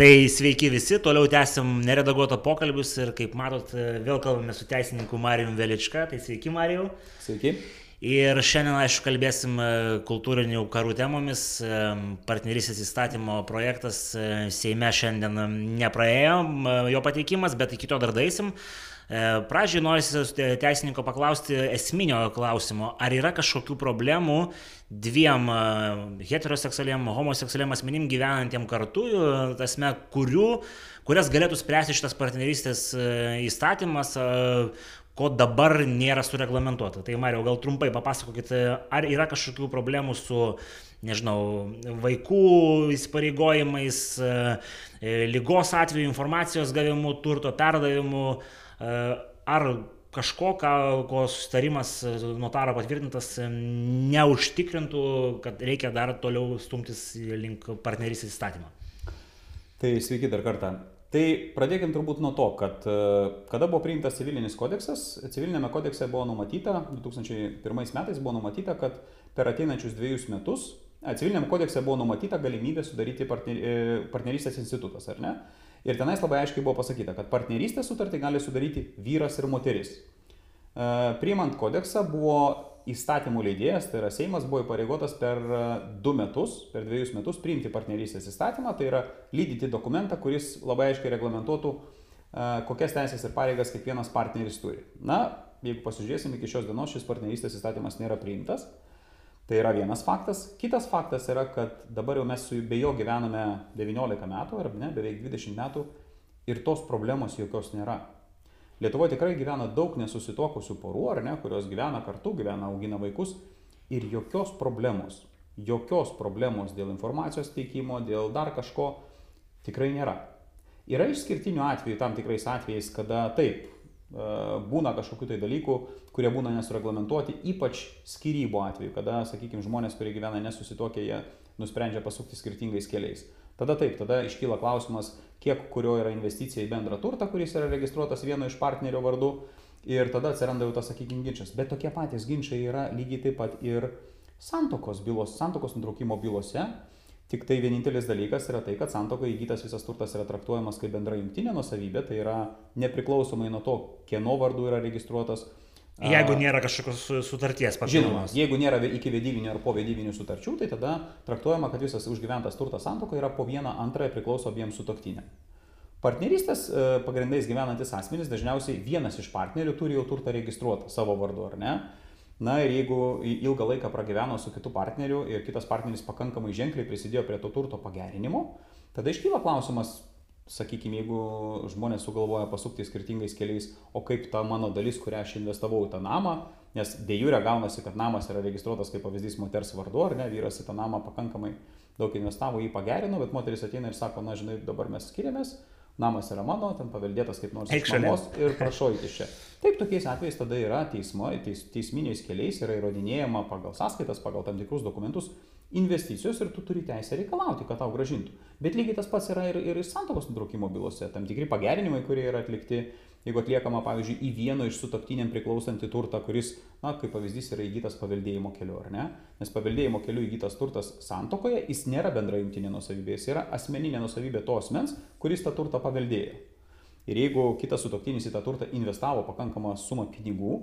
Tai sveiki visi, toliau tęsim neredaguoto pokalbius ir kaip matot, vėl kalbame su teisininku Marijum Velička. Tai sveiki Marijau. Sveiki. Ir šiandien, aišku, kalbėsim e, kultūrinių karų temomis. E, partnerystės įstatymo projektas e, Seime šiandien nepraėjo jo pateikimas, bet iki to dar daisim. Pradžiai norisi teisininko paklausti esminio klausimo, ar yra kažkokių problemų dviem heteroseksualiem, homoseksualiem asmenim gyvenantiem kartu, tasme, kurių, kurias galėtų spręsti šitas partnerystės įstatymas, ko dabar nėra sureglamentuota. Tai Mario, gal trumpai papasakokit, ar yra kažkokių problemų su, nežinau, vaikų įsipareigojimais, e, lygos atveju informacijos gavimu, turto perdavimu, e, ar kažko, ką, ko sustarimas notaro patvirtintas neužtikrintų, kad reikia dar toliau stumtis link partnerystės įstatymą. Tai sveiki dar kartą. Tai pradėkim turbūt nuo to, kad e, kada buvo priimtas civilinis kodeksas, civilinėme kodekse buvo numatyta, 2001 metais buvo numatyta, kad per ateinančius dviejus metus, civilinėme kodekse buvo numatyta galimybė sudaryti partner, e, partnerystės institutas, ar ne? Ir tenais labai aiškiai buvo pasakyta, kad partnerystės sutartį gali sudaryti vyras ir moteris. E, priimant kodeksą buvo įstatymų leidėjas, tai yra Seimas, buvo įpareigotas per e, du metus, per dviejus metus priimti partnerystės įstatymą, tai yra lydyti dokumentą, kuris labai aiškiai reglamentuotų, e, kokias teisės ir pareigas kiekvienas partneris turi. Na, jeigu pasižiūrėsim, iki šios dienos šis partnerystės įstatymas nėra priimtas. Tai yra vienas faktas. Kitas faktas yra, kad dabar jau mes su be jo gyvename 19 metų, ar ne, beveik 20 metų ir tos problemos jokios nėra. Lietuvoje tikrai gyvena daug nesusitokusių porų, ar ne, kurios gyvena kartu, gyvena, augina vaikus ir jokios problemos, jokios problemos dėl informacijos teikimo, dėl dar kažko tikrai nėra. Yra išskirtinių atvejų, tam tikrais atvejais, kada taip, būna kažkokių tai dalykų, kurie būna nesureglamentuoti, ypač skirybų atveju, kada, sakykime, žmonės, kurie gyvena nesusitokę, jie nusprendžia pasukti skirtingais keliais. Tada taip, tada iškyla klausimas, kiek kurio yra investicija į bendrą turtą, kuris yra registruotas vieno iš partnerio vardu. Ir tada atsiranda jau tas, sakykime, ginčas. Bet tokie patys ginčiai yra lygiai taip pat ir santokos bylos, santokos nutraukimo bylose. Tik tai vienintelis dalykas yra tai, kad santokoje įgytas visas turtas yra traktuojamas kaip bendra jungtinė nusavybė, tai yra nepriklausomai nuo to, kieno vardu yra registruotas, Jeigu nėra kažkokios sutarties papildomos. Žinoma, jeigu nėra iki vedybinių ar po vedybinių sutarčių, tai tada traktuojama, kad visas užgyventas turtas santokoje yra po vieną antrąją priklauso abiems sutoktiniam. Partnerystės e, pagrindais gyvenantis asmenys dažniausiai vienas iš partnerių turi jau turtą registruotą savo vardu, ar ne? Na ir jeigu ilgą laiką pragyveno su kitu partneriu ir kitas partneris pakankamai ženkliai prisidėjo prie to turto pagerinimo, tada iškyla klausimas, sakykime, jeigu žmonės sugalvoja pasukti skirtingais keliais, o kaip ta mano dalis, kurią aš investavau į tą namą, nes dėjūrė gaunasi, kad namas yra registruotas kaip pavyzdys moters vardu, ar ne, vyras į tą namą pakankamai daug investavo, jį pagerino, bet moteris ateina ir sako, na žinai, dabar mes skiriamės, namas yra mano, ten paveldėtas kaip nors iš šeimos ir prašau iki čia. Taip, tokiais atvejais tada yra teismo, teis, teisminiais keliais yra įrodinėjama pagal sąskaitas, pagal tam tikrus dokumentus, investicijos ir tu turi teisę reikalauti, kad tau gražintų. Bet lygiai tas pats yra ir, ir santokos nutraukimo bylose. Tam tikri pagerinimai, kurie yra atlikti, jeigu atliekama, pavyzdžiui, į vieno iš sutoktiniam priklausantį turtą, kuris, na, kaip pavyzdys, yra įgytas paveldėjimo keliu, ar ne? Nes paveldėjimo keliu įgytas turtas santokoje, jis nėra bendra jungtinė nusavybė, jis yra asmeninė nusavybė to asmens, kuris tą turtą paveldėjo. Ir jeigu kitas sutoktinis į tą turtą investavo pakankamą sumą pinigų,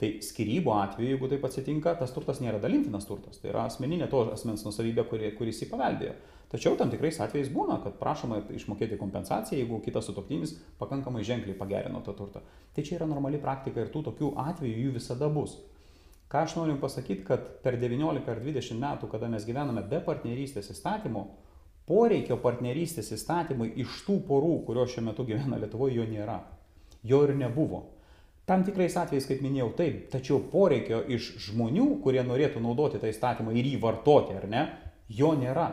Tai skirybų atveju, jeigu taip atsitinka, tas turtas nėra dalintinas turtas, tai yra asmeninė to asmens nusavybė, kuri, kuris jį paveldėjo. Tačiau tam tikrais atvejais būna, kad prašoma išmokėti kompensaciją, jeigu kitas sutoktinis pakankamai ženkliai pagerino tą turtą. Tai čia yra normali praktika ir tų tokių atvejų jų visada bus. Ką aš noriu pasakyti, kad per 19 ar 20 metų, kada mes gyvename be partnerystės įstatymo, poreikio partnerystės įstatymui iš tų porų, kurios šiuo metu gyvena Lietuvoje, jo nėra. Jo ir nebuvo. Tam tikrais atvejais, kaip minėjau, taip, tačiau poreikio iš žmonių, kurie norėtų naudoti tą įstatymą ir jį vartoti, ar ne, jo nėra.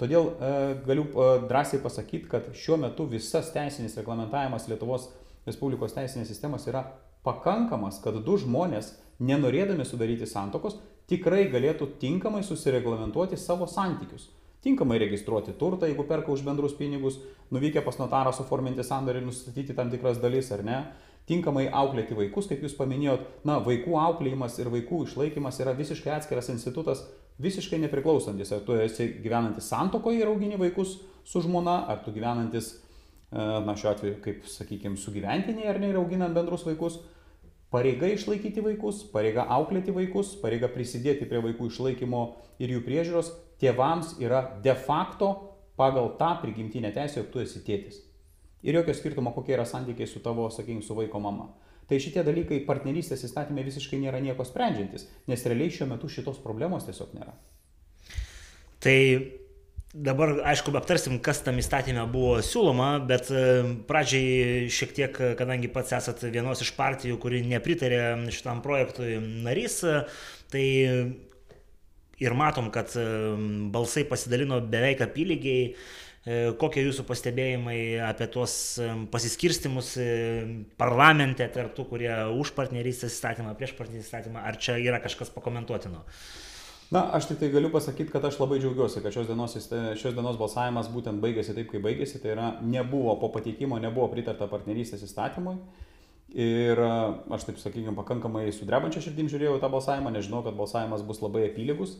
Todėl e, galiu e, drąsiai pasakyti, kad šiuo metu visas teisinis reglamentavimas Lietuvos Respublikos teisinės sistemos yra pakankamas, kad du žmonės, nenorėdami sudaryti santokos, tikrai galėtų tinkamai susireglamentuoti savo santykius tinkamai registruoti turtą, jeigu perka už bendrus pinigus, nuvykę pas notarą suforminti sandorį ir nustatyti tam tikras dalis ar ne, tinkamai auklėti vaikus, kaip jūs paminėjot, na, vaikų auklėjimas ir vaikų išlaikymas yra visiškai atskiras institutas, visiškai nepriklausantis, ar tu esi gyvenantis santokoje ir augini vaikus su žmona, ar tu gyvenantis, e, na, šiuo atveju, kaip, sakykime, sugyventiniai ar ne ir auginant bendrus vaikus. Pareiga išlaikyti vaikus, pareiga auklėti vaikus, pareiga prisidėti prie vaikų išlaikymo ir jų priežiūros tėvams yra de facto pagal tą prigimtinę teisę, jog tu esi tėtis ir jokio skirtumo, kokie yra santykiai su tavo, sakykime, su vaiko mama. Tai šitie dalykai partnerystės įstatymė visiškai nėra nieko sprendžiantis, nes realiai šiuo metu šitos problemos tiesiog nėra. Tai dabar, aišku, aptarsim, kas tam įstatymė buvo siūloma, bet e, pradžiai šiek tiek, kadangi pats esat vienos iš partijų, kuri nepritarė šitam projektui narys, tai ir matom, kad e, balsai pasidalino beveik apylygiai E, kokie jūsų pastebėjimai apie tuos e, pasiskirstimus e, parlamente tarp tų, kurie už partnerystės įstatymą, prieš partnerystės įstatymą, ar čia yra kažkas pakomentuotino? Na, aš tik tai galiu pasakyti, kad aš labai džiaugiuosi, kad šios dienos, šios dienos balsavimas būtent baigėsi taip, kaip baigėsi. Tai yra, nebuvo po pateikimo, nebuvo pritarta partnerystės įstatymui. Ir aš taip sakykime, pakankamai sudrebančia širdim žiūrėjau tą balsavimą, nežinau, kad balsavimas bus labai apylygus.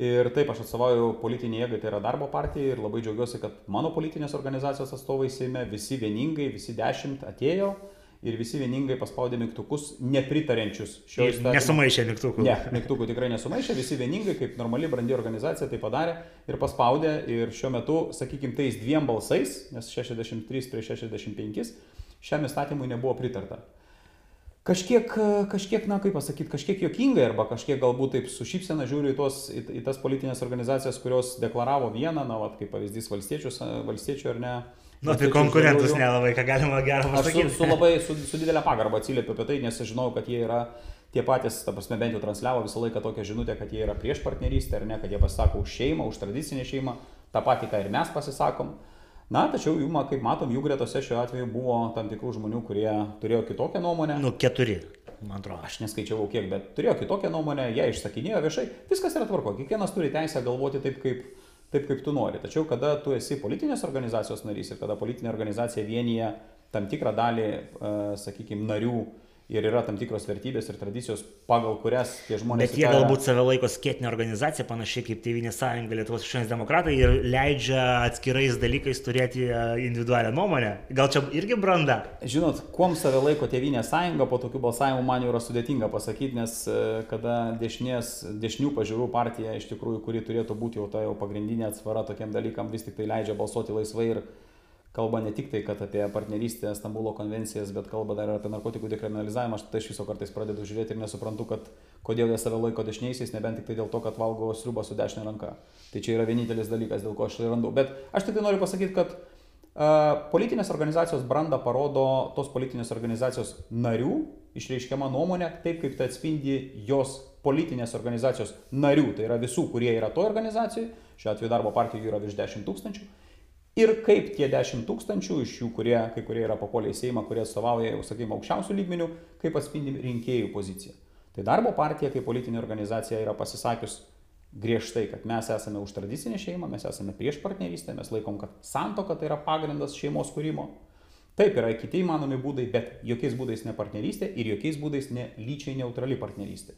Ir taip aš atstovauju politinį jėgą, tai yra darbo partija ir labai džiaugiuosi, kad mano politinės organizacijos atstovai Seime visi vieningai, visi dešimt atėjo ir visi vieningai paspaudė mygtukus nepritarenčius šio įstatymo. Nesumaišė mygtukų. Ne, mygtukų tikrai nesumaišė, visi vieningai, kaip normali brandi organizacija tai padarė ir paspaudė ir šiuo metu, sakykime, tais dviem balsais, nes 63 prieš 65, šiam įstatymui nebuvo pritarta kažkiek, kažkiek, na kaip pasakyti, kažkiek jokingai arba kažkiek galbūt taip su šypsena žiūriu į, tos, į, tas politinės organizacijas, kurios deklaravo vieną, na, vat, kaip pavyzdys valstiečius, valstiečių ar ne. Nu, apie konkurentus nelabai, ką galima gerą pasakyti. Aš su, su labai, su, su didelė pagarba atsiliepiu apie tai, nes žinau, kad jie yra tie patys, ta prasme, bent jau transliavo visą laiką tokią žinutę, kad jie yra prieš partnerystę ar ne, kad jie pasisako už šeimą, už tradicinę šeimą, tą patį, ką ir mes pasisakom. Na, tačiau jų, kaip matom, jų gretose šiuo atveju buvo tam tikrų žmonių, kurie turėjo kitokią nuomonę. Nu, keturi, man atrodo. Aš neskaičiavau kiek, bet turėjo kitokią nuomonę, jie išsakinėjo viešai. Viskas yra tvarko, kiekvienas turi teisę galvoti taip, kaip, taip, kaip tu nori. Tačiau, kada tu esi politinės organizacijos narys ir kada politinė organizacija vienyje tam tikrą dalį, uh, sakykime, narių, ir yra tam tikros vertybės ir tradicijos, pagal kurias tie žmonės. Bet jie įtaria... galbūt save laiko skėtinė organizacija, panašiai kaip Tevinė sąjunga Lietuvos krikščionys demokratai ir leidžia atskirais dalykais turėti e, individualią nuomonę. Gal čia irgi branda? Žinot, kuom save laiko Tevinė sąjunga, po tokių balsavimų man jau yra sudėtinga pasakyti, nes e, kada dešinės, dešinių pažiūrų partija iš tikrųjų, kuri turėtų būti jau ta jau pagrindinė atsvara tokiam dalykam, vis tik tai leidžia balsuoti laisvai ir kalba ne tik tai, kad apie partnerystę, Stambulo konvencijas, bet kalba dar ir apie narkotikų dekriminalizavimą. Aš tai iš viso kartais pradedu žiūrėti ir nesuprantu, kad kodėl jie save laiko dešiniaisiais, nebent tik tai dėl to, kad valgo sriubą su dešinė ranka. Tai čia yra vienintelis dalykas, dėl ko aš tai randu. Bet aš tik tai noriu pasakyti, kad politinės organizacijos branda parodo tos politinės organizacijos narių išreiškiama nuomonė, taip kaip tai atspindi jos politinės organizacijos narių, tai yra visų, kurie yra toje organizacijoje, šiuo atveju darbo partijų yra virš 10 tūkstančių Ir kaip tie 10 tūkstančių iš jų, kurie, kai kurie yra papuolę į Seimą, kurie atstovauja, jau sakykime, aukščiausių lygmenių, kaip atspindi rinkėjų poziciją. Tai darbo partija kaip politinė organizacija yra pasisakius griežtai, kad mes esame už tradicinę šeimą, mes esame prieš partnerystę, mes laikom, kad santoka tai yra pagrindas šeimos kūrimo. Taip yra kiti įmanomi būdai, bet jokiais būdais ne partnerystė ir jokiais būdais ne lyčiai neutrali partnerystė.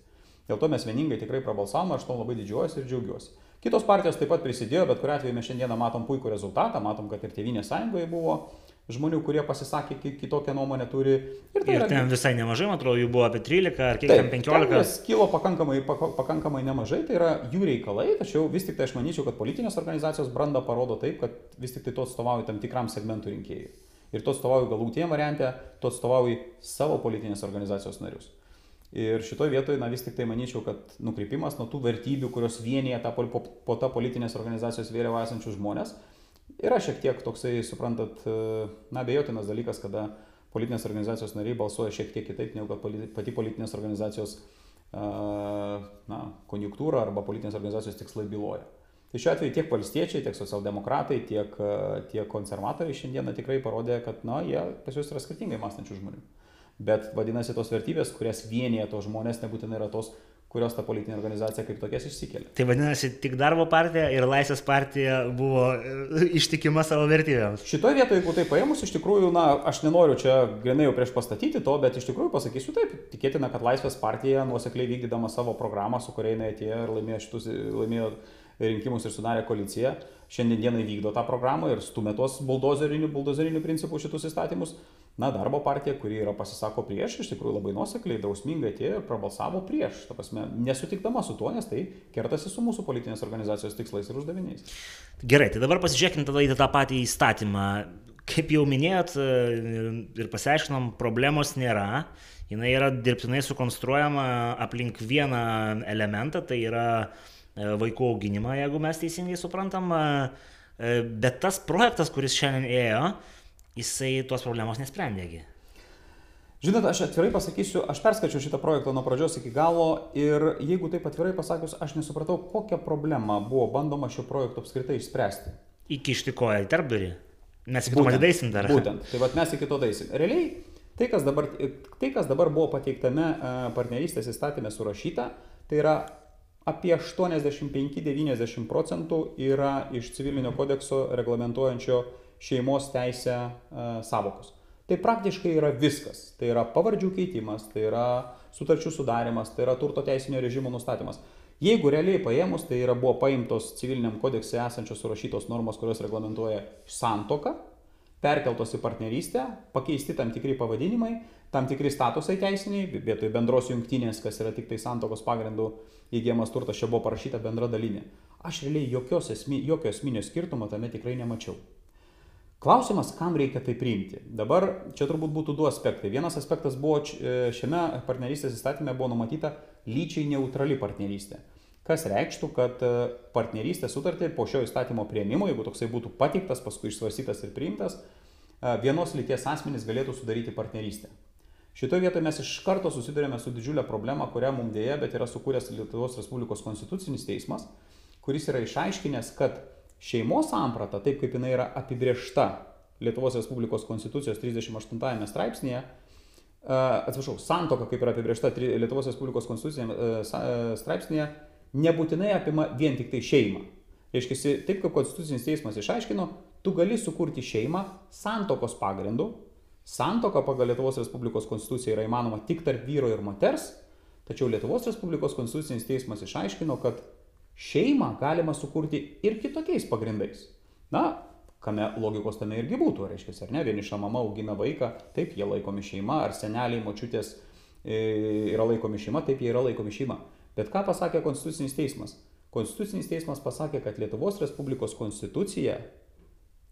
Dėl to mes vieningai tikrai prabalsavome, aš to labai didžiuojuosi ir džiaugiuosi. Kitos partijos taip pat prisidėjo, bet kuriu atveju mes šiandieną matom puikų rezultatą, matom, kad ir Tevinės sąjungoje buvo žmonių, kurie pasisakė, kitokią nuomonę turi. Ir, tai ir ten yra... visai nemažai, man atrodo, jų buvo apie 13 ar kiek taip, ten 15. Ten kilo pakankamai, pakankamai nemažai, tai yra jų reikalai, tačiau vis tik tai aš manyčiau, kad politinės organizacijos branda parodo taip, kad vis tik tai tu atstovauji tam tikram segmentų rinkėjai. Ir tu atstovauji galutiniam variantė, tu atstovauji savo politinės organizacijos narius. Ir šitoje vietoje, na vis tik tai manyčiau, kad nukreipimas nuo tų vertybių, kurios vienyje tą, po, po tą politinės organizacijos vėliau esančius žmonės, yra šiek tiek toksai, suprantat, na bejotinas dalykas, kada politinės organizacijos nariai balsuoja šiek tiek kitaip, negu kad pati politinės organizacijos na, konjunktūra arba politinės organizacijos tikslai byloja. Tai šiuo atveju tiek valstiečiai, tiek socialdemokratai, tiek, tiek konservatoriai šiandieną tikrai parodė, kad na, jie pas juos yra skirtingai mąstančių žmonių. Bet vadinasi, tos vertybės, kurias vienyje tos žmonės, nebūtinai yra tos, kurios ta politinė organizacija kaip tokias išsikelia. Tai vadinasi, tik darbo partija ir laisvės partija buvo e, ištikima savo vertybėms. Šitoje vietoje, jeigu tai paėmus, iš tikrųjų, na, aš nenoriu čia grinai jau prieš pastatyti to, bet iš tikrųjų pasakysiu taip, tikėtina, kad laisvės partija nuosekliai vykdydama savo programą, su kuria jinai atėjo ir laimėjo šitus, laimėjo rinkimus ir sudarė koaliciją, šiandien dienai vykdo tą programą ir stumė tuos buldozerinių, buldozerinių principų šitus įstatymus. Na, darbo partija, kuri yra pasisako prieš, iš tikrųjų labai nuosekliai, drausmingai atėjo ir prabalsavo prieš, ta prasme, nesutikdama su tuo, nes tai kertasi su mūsų politinės organizacijos tikslais ir uždaviniais. Gerai, tai dabar pasižiūrėkime tada į tą patį įstatymą. Kaip jau minėjot e, ir pasiaiškinom, problemos nėra. Jis yra dirbtinai sukonstruojama aplink vieną elementą, tai yra e, vaikų auginimą, jeigu mes teisingai suprantam. E, bet tas projektas, kuris šiandien ėjo, jisai tos problemos nesprendėgi. Žinote, aš atvirai pasakysiu, aš perskačiau šitą projektą nuo pradžios iki galo ir jeigu taip atvirai pasakius, aš nesupratau, kokią problemą buvo bandoma šio projekto apskritai išspręsti. Įkišti koją į tarpdurį. Mes iki to ateisim dar. Būtent, tai vad mes iki to daisim. Realiai, tai kas, dabar, tai, kas dabar buvo pateiktame e, partnerystės įstatymė surašyta, tai yra apie 85-90 procentų yra iš civilinio kodekso reglamentuojančio šeimos teisę e, savokos. Tai praktiškai yra viskas. Tai yra pavardžių keitimas, tai yra sutarčių sudarimas, tai yra turto teisinio režimo nustatymas. Jeigu realiai paėmus, tai yra buvo paimtos civiliniam kodekse esančios surašytos normos, kurios reglamentuoja santoką, perkeltos į partnerystę, pakeisti tam tikri pavadinimai, tam tikri statusai teisiniai, vietoj bendros jungtinės, kas yra tik tai santokos pagrindų įgyjamas turtas, čia buvo parašyta bendra dalinė. Aš realiai jokios esmi, jokio esminio skirtumo tame tikrai nemačiau. Klausimas, kam reikia tai priimti. Dabar čia turbūt būtų du aspektai. Vienas aspektas buvo e, šiame partnerystės įstatymė buvo numatyta lyčiai neutrali partnerystė. Kas reikštų, kad e, partnerystės sutartį po šio įstatymo prieimimo, jeigu toksai būtų pateiktas, paskui išsvarstytas ir priimtas, e, vienos lyties asmenys galėtų sudaryti partnerystę. Šitoje vietoje mes iš karto susidurėme su didžiulė problema, kurią mums dėja, bet yra sukūręs Lietuvos Respublikos konstitucinis teismas, kuris yra išaiškinęs, kad šeimos samprata, taip kaip jinai yra apibriešta Lietuvos Respublikos Konstitucijos 38 straipsnėje, atsiprašau, santoka, kaip yra apibriešta Lietuvos Respublikos Konstitucijos straipsnėje, nebūtinai apima vien tik tai šeimą. Reiškia, taip kaip Konstitucinis teismas išaiškino, tu gali sukurti šeimą santokos pagrindu. Santoka pagal Lietuvos Respublikos Konstituciją yra įmanoma tik tarp vyro ir moters, tačiau Lietuvos Respublikos Konstitucinis teismas išaiškino, kad šeimą galima sukurti ir kitokiais pagrindais. Na, kame logikos tame irgi būtų, reiškia, ar ne, vieniša mama augina vaiką, taip jie laikomi šeima, ar seneliai, močiutės e, yra laikomi šeima, taip jie yra laikomi šeima. Bet ką pasakė Konstitucinis teismas? Konstitucinis teismas pasakė, kad Lietuvos Respublikos konstitucija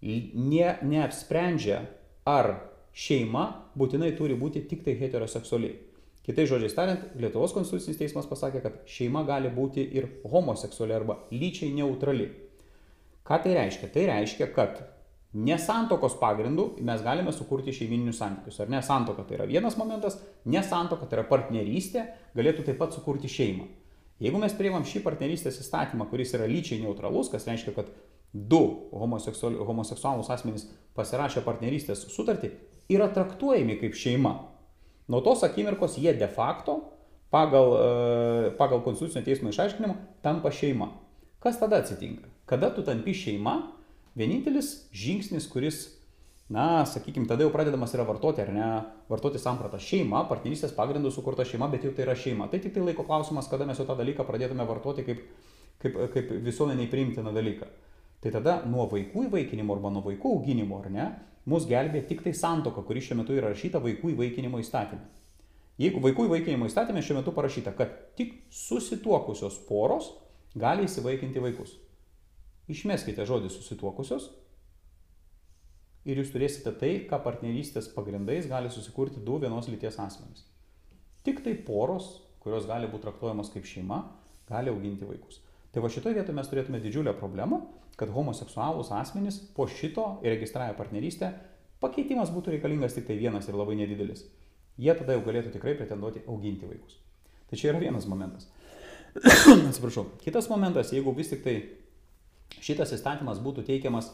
ne, neapsprendžia, ar šeima būtinai turi būti tik tai heteroseksualiai. Kitai žodžiais tariant, Lietuvos konstitucinis teismas pasakė, kad šeima gali būti ir homoseksuali arba lyčiai neutrali. Ką tai reiškia? Tai reiškia, kad nesantokos pagrindų mes galime sukurti šeimininius santykius. Ar ne santoka tai yra vienas momentas, nesantoka tai yra partnerystė, galėtų taip pat sukurti šeimą. Jeigu mes priimam šį partnerystės įstatymą, kuris yra lyčiai neutralus, kas reiškia, kad du homoseksualus asmenys pasirašę partnerystės sutartį, yra traktuojami kaip šeima. Nuo tos akimirkos jie de facto pagal, e, pagal konstitucinio teismo išaiškinimą tampa šeima. Kas tada atsitinka? Kada tu tampi šeima, vienintelis žingsnis, kuris, na, sakykime, tada jau pradedamas yra vartoti, ar ne, vartoti sampratą šeima, partnerystės pagrindų sukurta šeima, bet jau tai yra šeima. Tai tik tai laiko klausimas, kada mes jau tą dalyką pradėtume vartoti kaip, kaip, kaip visuomeniai priimtiną dalyką. Tai tada nuo vaikų įvaikinimo arba nuo vaikų auginimo, ar ne, mus gelbė tik tai santoka, kuri šiuo metu yra rašyta vaikų įvaikinimo įstatymė. Jeigu vaikų įvaikinimo įstatymė šiuo metu parašyta, kad tik susituokusios poros gali įsivaikinti vaikus. Išmeskite žodį susituokusios ir jūs turėsite tai, ką partnerystės pagrindais gali susikurti du vienos lyties asmenys. Tik tai poros, kurios gali būti traktuojamos kaip šeima, gali auginti vaikus. Tai va šitoje vietoje mes turėtume didžiulę problemą, kad homoseksualūs asmenys po šito įregistravę partnerystę pakeitimas būtų reikalingas tik tai vienas ir labai nedidelis. Jie tada jau galėtų tikrai pretenduoti auginti vaikus. Tai čia yra vienas momentas. Atsiprašau. Kitas momentas, jeigu vis tik tai šitas įstatymas būtų teikiamas,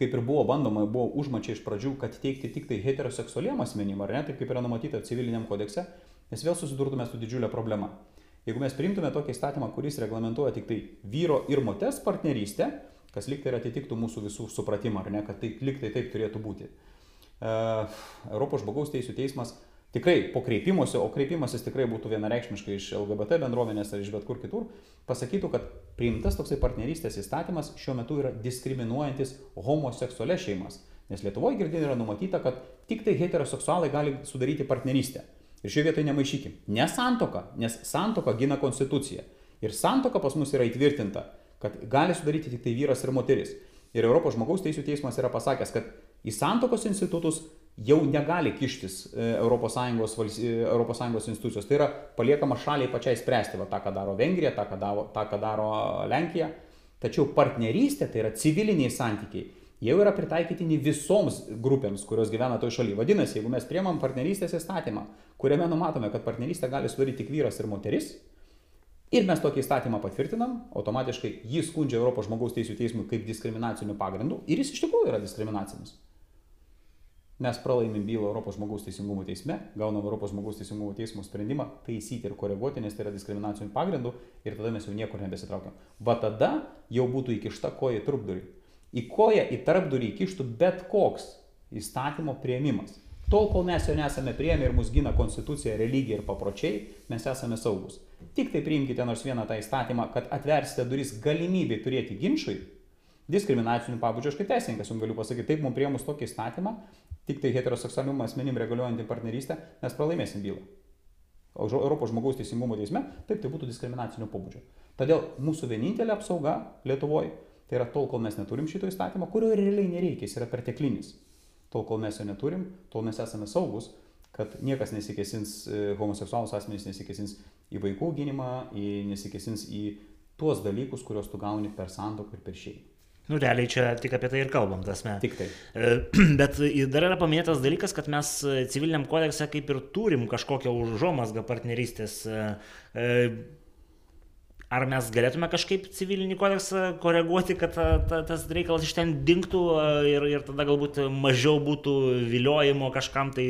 kaip ir buvo bandoma, buvo užmačia iš pradžių, kad teikti tik tai heteroseksualiem asmenim, ar ne, taip kaip yra numatyta civiliniam kodekse, mes vėl susidurtume su didžiulė problema. Jeigu mes priimtume tokį įstatymą, kuris reglamentuoja tik tai vyro ir moters partnerystę, kas liktai ir atitiktų mūsų visų supratimą, ar ne, kad tai liktai taip turėtų būti. E, Europos žmogaus teisų teismas tikrai po kreipimosi, o kreipimasis tikrai būtų vienareikšmiškai iš LGBT bendruomenės ar iš bet kur kitur, pasakytų, kad priimtas toksai partnerystės įstatymas šiuo metu yra diskriminuojantis homoseksualias šeimas. Nes Lietuvoje girdėjai yra numatyta, kad tik tai heteroseksualai gali sudaryti partnerystę. Ir šioje vietoje nemaišykim. Ne santoka, nes santoka gina konstituciją. Ir santoka pas mus yra įtvirtinta, kad gali sudaryti tik tai vyras ir moteris. Ir Europos žmogaus teisų teismas yra pasakęs, kad į santokos institutus jau negali kištis ES, ES institucijos. Tai yra paliekama šaliai pačiai spręsti, va, tą, ką daro Vengrija, tą, ką daro, tą, ką daro Lenkija. Tačiau partnerystė tai yra civiliniai santykiai jau yra pritaikytini visoms grupėms, kurios gyvena toje šalyje. Vadinasi, jeigu mes priemam partnerystės įstatymą, kuriame numatome, kad partnerystę gali sudaryti tik vyras ir moteris, ir mes tokį įstatymą patvirtinam, automatiškai jį skundžia Europos žmogaus teisų teismui kaip diskriminaciniu pagrindu ir jis iš tikrųjų yra diskriminacinis. Mes pralaimim bylą Europos žmogaus teisingumo teisme, gaunam Europos žmogaus teisingumo teismo sprendimą taisyti ir koreguoti, nes tai yra diskriminacinių pagrindų ir tada mes jau niekur nebesitraukiam. Va tada jau būtų įkišta koja į trupdurį į koją į tarpdurį įkištų bet koks įstatymo prieimimas. Tol, kol mes jo nesame prieėmę ir mus gina konstitucija, religija ir papročiai, mes esame saugus. Tik tai priimkite nors vieną tą įstatymą, kad atversite duris galimybė turėti ginčiui, diskriminacinių pabudžio, aš kaip teisininkas jums galiu pasakyti, taip mums priemus tokį įstatymą, tik tai heteroseksualium asmenim reguliuojantį partnerystę, mes pralaimėsim bylą. O Europos žmogaus teisingumo teisme, taip tai būtų diskriminacinio pobūdžio. Todėl mūsų vienintelė apsauga Lietuvoje Tai yra tol, kol mes neturim šito įstatymo, kurio realiai nereikia, jis yra perteklinis. Tol, kol mes jo neturim, tol mes esame saugus, kad niekas nesikesins, e, homoseksualus asmenys nesikesins į vaikų gynimą, į, nesikesins į tuos dalykus, kuriuos tu gauni per santoką ir per šeimą. Nu, realiai čia tik apie tai ir kalbam, tas mes. Tik tai. E, bet dar yra paminėtas dalykas, kad mes civiliniam kodekse kaip ir turim kažkokią užuomasgą partnerystės. Ar mes galėtume kažkaip civilinį kodeksą koreguoti, kad ta, ta, tas reikalas iš ten dinktų ir, ir tada galbūt mažiau būtų viliojimo kažkam tai,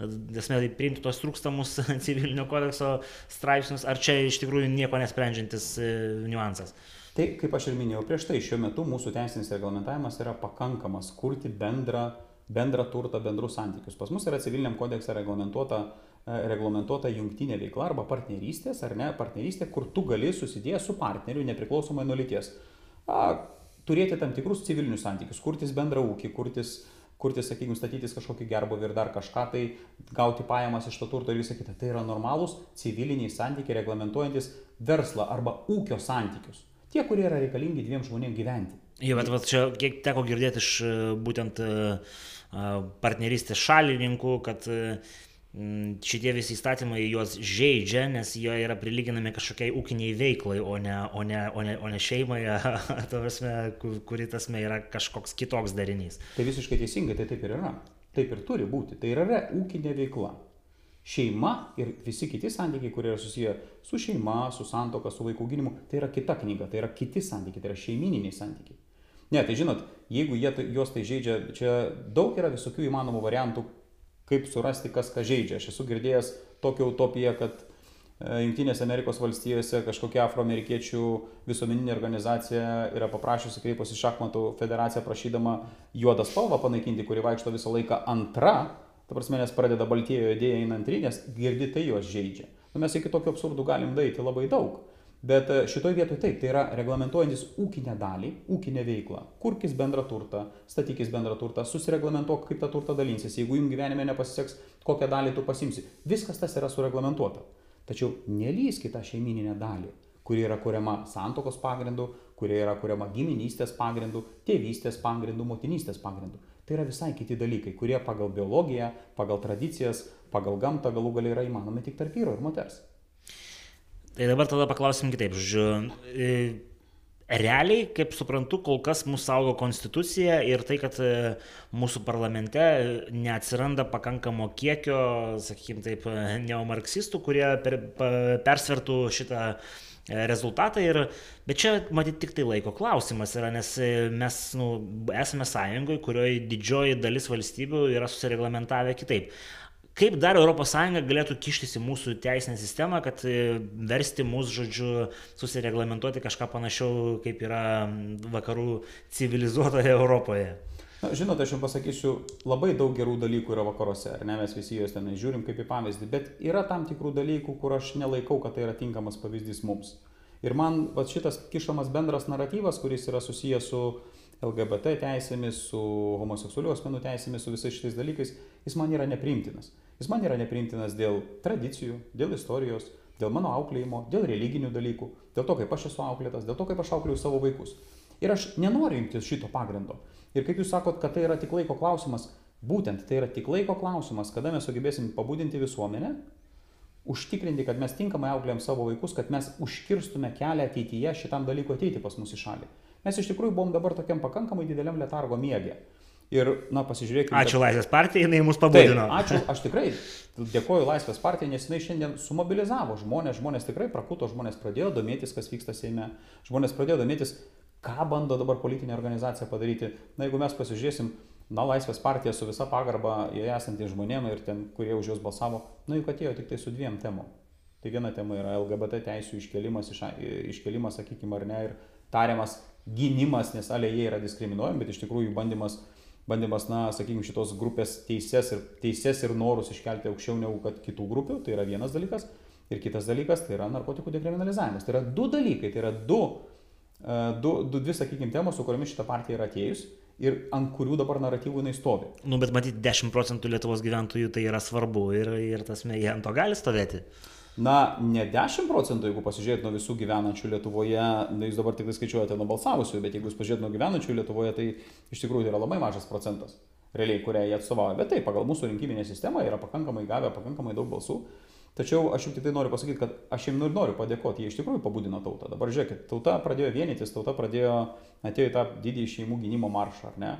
esmė, tai priimti tos trūkstamus civilinio kodekso straipsnius, ar čia iš tikrųjų nieko nesprendžiantis e, niuansas? Tai, kaip aš ir minėjau prieš tai, šiuo metu mūsų teisinis reglamentavimas yra pakankamas kurti bendrą, bendrą turtą, bendrus santykius. Pas mus yra civiliniam kodekse reglamentuota reglamentuota jungtinė veikla arba partnerystės, ar ne, partnerystė, kur tu gali susidėjęs su partneriu nepriklausomai nuo lyties. A, turėti tam tikrus civilinius santykius, kurtis bendrą ūkį, kurtis, kurtis sakykime, statytis kažkokį gerbuvį ir dar kažką, tai gauti pajamas iš to turto ir visą kitą. Tai yra normalūs civiliniai santykiai reglamentuojantis verslą arba ūkio santykius. Tie, kurie yra reikalingi dviem žmonėms gyventi. Jo, bet va, čia kiek teko girdėti iš e, būtent e, partnerystės šalininkų, kad uh, šitie visi įstatymai juos žaidžia, nes jie yra prilyginami kažkokiai ūkiniai veiklai, o ne, o ne, o ne, o ne šeimai, prasme, kuri tasme yra kažkoks kitoks darinys. Tai visiškai teisingai, tai taip ir yra. Taip ir turi būti. Tai yra ūkinė veikla. Šeima ir visi kiti santykiai, kurie yra susiję su šeima, su santoka, su vaikų auginimu, tai yra kita knyga, tai yra kiti santykiai, tai yra šeimininiai santykiai. Ne, tai žinot, jeigu jie, juos tai žaidžia, čia daug yra visokių įmanomų variantų, kaip surasti, kas ką žaidžia. Aš esu girdėjęs tokią utopiją, kad e, Junktinėse Amerikos valstijose kažkokia afroamerikiečių visuomeninė organizacija yra paprašiusi kreiposi šachmatų federaciją prašydama juodą spalvą panaikinti, kuri vaikšto visą laiką antra, ta prasme, nes pradeda baltieji idėja eina antrinė, nes girdi tai juos žaidžia. Nu, mes iki tokio absurdų galim daryti labai daug. Bet e, šitoj vietoj taip, tai yra reglamentuojantis ūkinę dalį, ūkinę veiklą. Kurkis bendrą turtą, statykis bendrą turtą, susireglamentuok, kaip tą turtą dalinsis. Jeigu jums gyvenime nepasiseks, kokią dalį tu pasimsi. Viskas tas yra sureglamentuota. Tačiau nelyskite tą šeimininę dalį, kuri yra kuriama santokos pagrindu, kuri yra kuriama giminystės pagrindu, tėvystės pagrindu, motinystės pagrindu. Tai yra visai kiti dalykai, kurie pagal biologiją, pagal tradicijas, pagal gamtą galų galiai yra įmanomi tik tarp vyro ir moters. Tai dabar tada paklausim kitaip. Žodžiu, e, realiai, kaip suprantu, kol kas mūsų saugo konstitucija ir tai, kad e, mūsų parlamente neatsiranda pakankamo kiekio, sakykime taip, neomarksistų, kurie per, persvertų šitą e, rezultatą. Ir, bet čia, matyt, tik tai laiko klausimas yra, nes mes nu, esame sąjungoje, kurioje didžioji dalis valstybių yra susireglamentavę kitaip Kaip dar ES galėtų kištis į mūsų teisinę sistemą, kad e, versti mūsų, žodžiu, susireglamentuoti kažką panašiau, kaip yra vakarų civilizuotoje Europoje? Na, žinote, aš jums pasakysiu, labai daug gerų dalykų yra vakaruose, ar ne, mes visi juos ten žiūrim kaip į pavyzdį, bet yra tam tikrų dalykų, kur aš nelaikau, kad tai yra tinkamas pavyzdys mums. Ir man va, šitas kišamas bendras naratyvas, kuris yra susijęs su LGBT teisėmis, su homoseksualių asmenų teisėmis, su visais šitais dalykais, jis man yra nepriimtinas. Jis man yra nepriimtinas dėl tradicijų, dėl istorijos, dėl mano auklėjimo, dėl religinių dalykų, dėl to, kaip aš esu auklėtas, dėl to, kaip aš auklėjau savo vaikus. Ir aš nenoriu imtis šito pagrindo. Ir kaip jūs sakot, kad tai yra tik laiko klausimas, būtent tai yra tik laiko klausimas, kada mes sugebėsim pabudinti visuomenę, užtikrinti, kad mes tinkamai auklėjom savo vaikus, kad mes užkirstume kelią ateityje šitam dalykui ateiti pas mus į šalį. Mes iš tikrųjų buvom dabar tokiam pakankamai dideliam letargo miegė. Ir, na, pasižiūrėkime. Ačiū. Laisvės partijai, jinai mus pabudino. Taip, ačiū, aš tikrai dėkoju Laisvės partijai, nes jinai šiandien sumobilizavo žmonės, žmonės tikrai prakuto, žmonės pradėjo domėtis, kas vyksta Seime, žmonės pradėjo domėtis, ką bando dabar politinė organizacija padaryti. Na, jeigu mes pasižiūrėsim, na, Laisvės partija su visa pagarba joje esantys žmonėms ir ten, kurie už juos balsavo, na, juk atėjo tik tai su dviem temom. Tai viena tema yra LGBT teisų iškelimas, iš, iškelimas sakykime, ar ne, ir tariamas gynimas, nes alė jie yra diskriminuojami, bet iš tikrųjų bandymas, bandymas na, sakykime, šitos grupės teises ir, teises ir norus iškelti aukščiau negu kad kitų grupių, tai yra vienas dalykas. Ir kitas dalykas, tai yra narkotikų dekriminalizavimas. Tai yra du dalykai, tai yra du, e, du, du dvi, sakykime, temos, su kuriomis šita partija yra atėjus ir ant kurių dabar naratyvų jinai stovi. Nu, bet matyti, 10 procentų Lietuvos gyventojų tai yra svarbu ir, ir tas jie ant to gali stovėti. Na, ne 10 procentų, jeigu pasižiūrėt nuo visų gyvenančių Lietuvoje, na, jūs dabar tik tai skaičiuojate nuo balsavusių, bet jeigu jūs pasižiūrėt nuo gyvenančių Lietuvoje, tai iš tikrųjų tai yra labai mažas procentas, realiai, kurią jie atstovauja. Bet taip, pagal mūsų rinkiminę sistemą yra pakankamai gavę pakankamai daug balsų. Tačiau aš jums tik tai noriu pasakyti, kad aš jiems ir noriu padėkoti, jie iš tikrųjų pabudino tautą. Dabar žiūrėkit, tauta pradėjo vienytis, tauta pradėjo, atėjo į tą didįjį šeimų gynimo maršą, ar ne?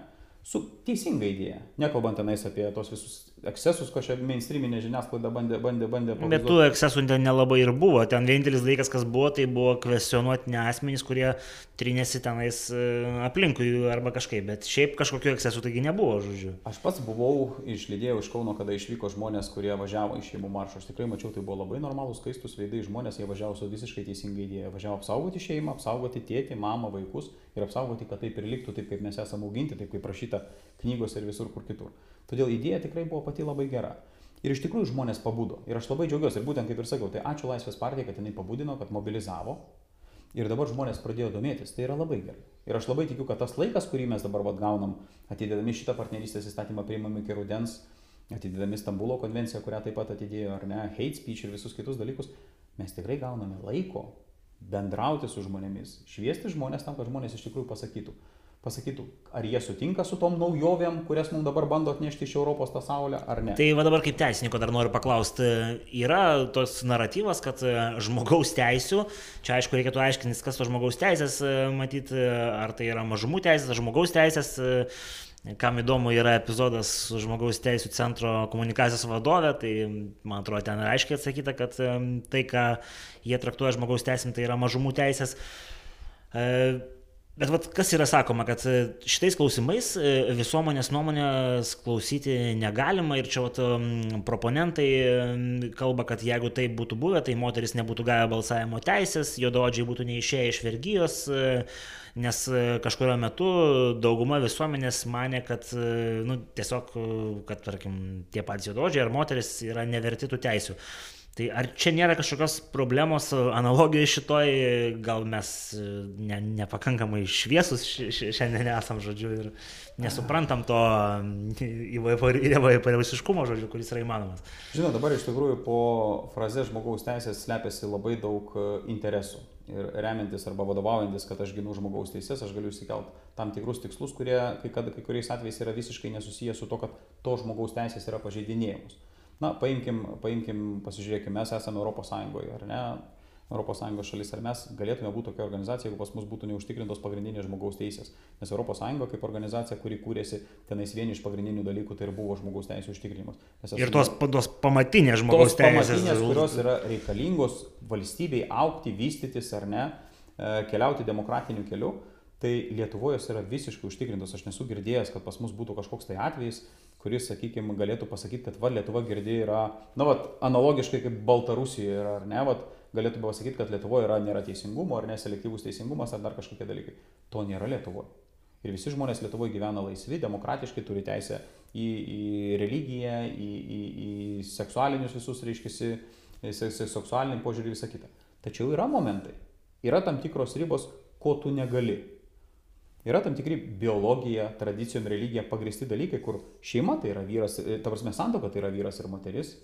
Su teisinga idėja. Nekalbant tenais apie tos visus ekscesus, ko čia mainstreaminė žiniasklaida bandė, bandė, bandė. Pavaizduoti. Bet tų ekscesų ten nelabai ir buvo. Ten vienintelis dalykas, kas buvo, tai buvo kvestionuotini asmenys, kurie trinėsi tenais e, aplinkui arba kažkaip. Bet šiaip kažkokiu ekscesu taigi nebuvo, žodžiu. Aš pats buvau išlydėjau iš Kauno, kada išvyko žmonės, kurie važiavo iš šeimų maršo. Aš tikrai mačiau, tai buvo labai normalūs, skaistus veidai žmonės, jie važiavo su visiškai teisinga idėja. Važiavo apsaugoti šeimą, apsaugoti tėtį, mamą, vaikus ir apsaugoti, kad taip ir liktų, taip kaip mes esame auginti, taip kaip prašyta knygose ir visur kur kitur. Todėl idėja tikrai buvo pati labai gera. Ir iš tikrųjų žmonės pabudo. Ir aš labai džiaugiuosi. Ir būtent kaip ir sakiau, tai ačiū Laisvės partijai, kad jinai pabudino, kad mobilizavo. Ir dabar žmonės pradėjo domėtis. Tai yra labai gerai. Ir aš labai tikiu, kad tas laikas, kurį mes dabar vat, gaunam, atidėdami šitą partnerystės įstatymą priimami iki rudens, atidėdami Stambulo konvenciją, kurią taip pat atidėjo, ar ne, hate speech ir visus kitus dalykus, mes tikrai gauname laiko bendrauti su žmonėmis, šviesti žmonės tam, kad žmonės iš tikrųjų pasakytų, pasakytų, ar jie sutinka su tom naujovėm, kurias mums dabar bando atnešti iš Europos tą saulę, ar ne. Tai va dabar kaip teisininko dar noriu paklausti, yra tos naratyvas, kad e, žmogaus teisų, čia aišku reikėtų aiškintis, kas to žmogaus teisės, e, matyti, ar tai yra mažumų teisės, ar žmogaus teisės. E, kam įdomu yra epizodas su žmogaus teisų centro komunikacijos vadovė, tai man atrodo ten aiškiai atsakyta, kad tai, ką jie traktuoja žmogaus teisėm, tai yra mažumų teisės. Bet vat, kas yra sakoma, kad e, šitais klausimais e, visuomenės nuomonės klausyti negalima ir čia vat, proponentai kalba, kad jeigu tai būtų buvę, tai moteris nebūtų gavę balsavimo teisės, juododžiai būtų neišėję iš vergyjos, e, nes kažkurio metu dauguma visuomenės mane, kad nu, tiesiog, kad tarkim, tie patys juododžiai ar moteris yra neverti tų teisių. Tai ar čia nėra kažkokios problemos analogijos šitoj, gal mes e, ne, nepakankamai šviesus šiandien esam, žodžiu, ir nesuprantam to įvairiausiškumo, žodžiu, kuris yra įmanomas. Žinau, dabar iš tikrųjų po fraze žmogaus teisės slepiasi labai daug e, interesų. Ir remiantis arba vadovaujantis, kad aš ginu žmogaus teises, aš galiu įsikelti tam tikrus tikslus, kurie kai, kad, kai kuriais atvejais yra visiškai nesusiję su to, kad to žmogaus teisės yra pažeidinėjimus. Na, paimkim, paimkim, pasižiūrėkime, mes esame Europos Sąjungoje, ar ne? Europos Sąjungos šalis, ar mes galėtume būti tokia organizacija, jeigu pas mus būtų neužtikrintos pagrindinės žmogaus teisės. Nes Europos Sąjunga kaip organizacija, kuri kūrėsi, tenais vieni iš pagrindinių dalykų tai ir buvo žmogaus teisų užtikrinimas. Esame, ir tos, tos pamatinės žmogaus tos teisės. Pamatinės, kurios yra reikalingos valstybei aukti, vystytis ar ne, e, keliauti demokratiniu keliu. tai Lietuvoje jos yra visiškai užtikrintos. Aš nesu girdėjęs, kad pas mus būtų kažkoks tai atvejis, kuris, sakykime, galėtų pasakyti, kad va, Lietuva girdi yra, na, va, analogiškai kaip Baltarusijoje yra, ar ne, va, galėtų pasakyti, kad Lietuvoje yra, nėra teisingumo, ar neselektyvus teisingumas, ar dar kažkokie dalykai. To nėra Lietuvoje. Ir visi žmonės Lietuvoje gyvena laisvi, demokratiškai, turi teisę į, į religiją, į, į, į seksualinius visus, reiškia, seksualinį požiūrį ir visą kitą. Tačiau yra momentai, yra tam tikros ribos, ko tu negali. Yra tam tikri biologija, tradicijom, religija pagristi dalykai, kur šeima tai yra vyras, ta prasme santoka tai yra vyras ir moteris,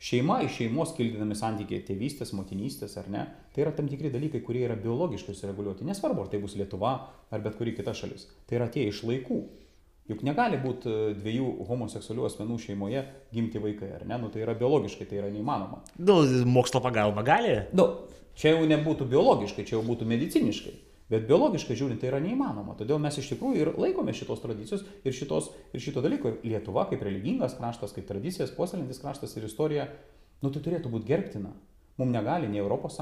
Šeima iš šeimos kildinami santykiai tėvystės, motinystės ar ne, tai yra tam tikri dalykai, kurie yra biologiškai sureguliuoti. Nesvarbu, ar tai bus Lietuva ar bet kuri kita šalis. Tai yra tie iš laikų. Juk negali būti e, dviejų homoseksualių asmenų šeimoje gimti vaikai, ar ne? Nu, tai yra biologiškai, tai yra neįmanoma. Nu, mokslo pagalba gali? Nu, čia jau nebūtų biologiškai, čia jau būtų mediciniškai. Bet biologiškai žiūrint tai yra neįmanoma. Todėl mes iš tikrųjų ir laikome šitos tradicijos ir, šitos, ir šito dalyko. Ir Lietuva kaip religingas kraštas, kaip tradicijas puoselintis kraštas ir istorija, nu tai turėtų būti gerbtina. Mums negali nei ES,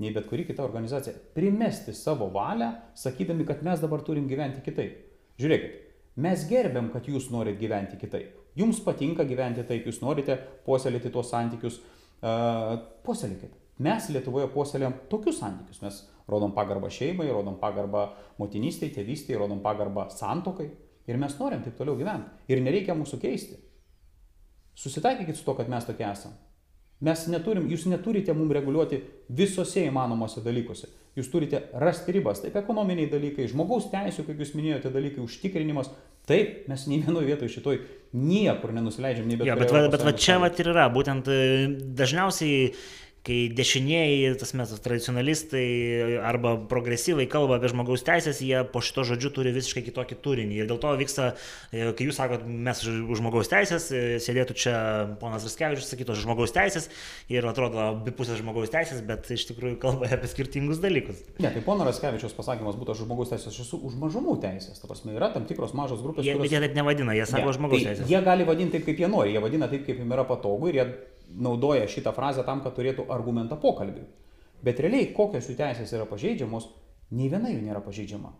nei bet kuri kita organizacija primesti savo valią, sakydami, kad mes dabar turim gyventi kitaip. Žiūrėkit, mes gerbiam, kad jūs norit gyventi kitaip. Jums patinka gyventi taip, jūs norite puoselėti tuos santykius, uh, puoselėkit. Mes Lietuvoje puoselėm tokius santykius. Mes rodom pagarbą šeimai, rodom pagarbą motinystėj, tėvystėj, rodom pagarbą santokai. Ir mes norim taip toliau gyventi. Ir nereikia mūsų keisti. Susitaikykit su to, kad mes tokie esame. Mes neturim, jūs neturite mums reguliuoti visose įmanomose dalykuose. Jūs turite rasti ribas, taip ekonominiai dalykai, žmogaus teisų, kaip jūs minėjote, dalykai, užtikrinimas. Taip, mes nei vienoje vietoje šitoj niekur nenusileidžiam, nei bet kur. Bet, va, bet va čia va ir yra, būtent e, dažniausiai kai dešinieji, tas mes tradicionalistai arba progresyvai kalba apie žmogaus teisės, jie po šito žodžiu turi visiškai kitokį turinį. Ir dėl to vyksta, e, kai jūs sakot, mes už žmogaus teisės, e, sėdėtų čia ponas Raskevičius, sakytų už žmogaus teisės ir atrodo abipusės žmogaus teisės, bet iš tikrųjų kalba apie skirtingus dalykus. Ne, tai pono Raskevičius pasakymas būtų už žmogaus teisės, aš esu už mažumų teisės. Prasme, yra tam tikros mažos grupės. Jie, kurios... Bet jie taip nevadina, jie sako ne, žmogaus tai teisės. Jie gali vadinti taip, kaip jie nori, jie vadina taip, kaip jiems yra patogu ir jie naudoja šitą frazę tam, kad turėtų argumentą pokalbiui. Bet realiai, kokios jų teisės yra pažeidžiamos, nei viena jų nėra pažeidžiama.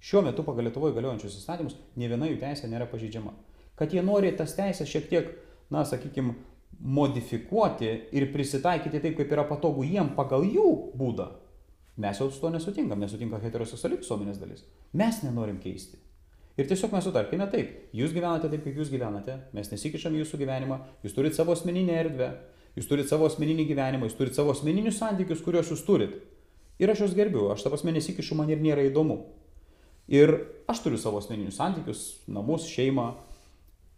Šiuo metu pagal Lietuvoje galiojančius įstatymus, nei viena jų teisė nėra pažeidžiama. Kad jie nori tas teisės šiek tiek, na, sakykime, modifikuoti ir prisitaikyti taip, kaip yra patogu jiem pagal jų būdą, mes jau su to nesutinkam, nesutinka heteroseksuali visuomenės dalis. Mes nenorim keisti. Ir tiesiog mes sutarkime taip, jūs gyvenate taip, kaip jūs gyvenate, mes nesikišam jūsų gyvenimą, jūs turite savo asmeninę erdvę, jūs turite savo asmeninį gyvenimą, jūs turite savo asmeninius santykius, kuriuos jūs turit. Ir aš juos gerbiu, aš tą prasme nesikišu, man ir nėra įdomu. Ir aš turiu savo asmeninius santykius, namus, šeimą.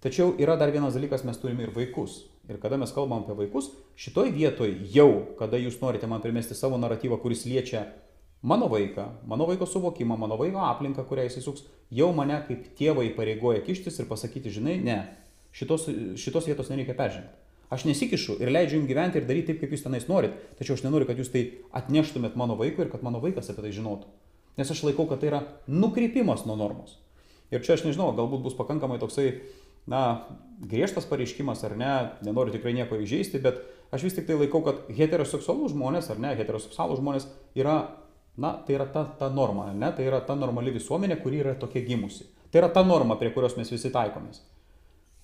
Tačiau yra dar vienas dalykas, mes turime ir vaikus. Ir kada mes kalbam apie vaikus, šitoj vietoj jau, kada jūs norite man primesti savo naratyvą, kuris liečia mano vaiką, mano vaiko suvokimą, mano vaiko aplinką, kurią jis įsuks, jau mane kaip tėvą įpareigoja kištis ir pasakyti, žinai, ne, šitos, šitos vietos nereikia peržengti. Aš nesikišu ir leidžiu jums gyventi ir daryti taip, kaip jūs tenais norit, tačiau aš nenoriu, kad jūs tai atneštumėt mano vaikui ir kad mano vaikas apie tai žinotų. Nes aš laikau, kad tai yra nukrypimas nuo normos. Ir čia aš nežinau, galbūt bus pakankamai toksai, na, griežtas pareiškimas ar ne, nenoriu tikrai nieko įžeisti, bet aš vis tik tai laikau, kad heteroseksualų žmonės ar ne, heteroseksualų žmonės yra Na, tai yra ta, ta norma, ne? tai yra ta normali visuomenė, kuri yra tokia gimusi. Tai yra ta norma, prie kurios mes visi taikomės.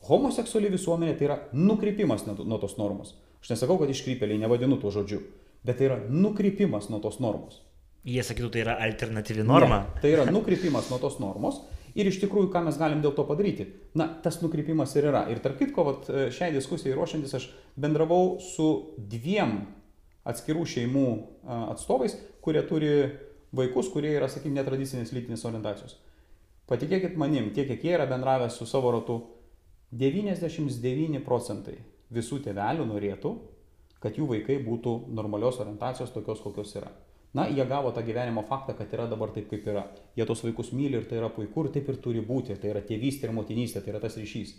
Homoseksuali visuomenė tai yra nukrypimas nuo, nuo tos normos. Aš nesakau, kad iškrypėliai nevadinu tuo žodžiu, bet tai yra nukrypimas nuo tos normos. Jie sakytų, tai yra alternatyvi norma. Ne, tai yra nukrypimas nuo tos normos ir iš tikrųjų, ką mes galim dėl to padaryti. Na, tas nukrypimas ir yra. Ir tarp kitko, vat, šiai diskusijai ruošiantis aš bendravau su dviem atskirų šeimų atstovais, kurie turi vaikus, kurie yra, sakykime, netradicinės lytinės orientacijos. Patikėkit manim, tiek kiek jie yra bendravę su savo ratu, 99 procentai visų tėvelių norėtų, kad jų vaikai būtų normalios orientacijos tokios, kokios yra. Na, jie gavo tą gyvenimo faktą, kad yra dabar taip, kaip yra. Jie tos vaikus myli ir tai yra puiku ir taip ir turi būti. Tai yra tėvystė ir motinystė, tai yra tas ryšys.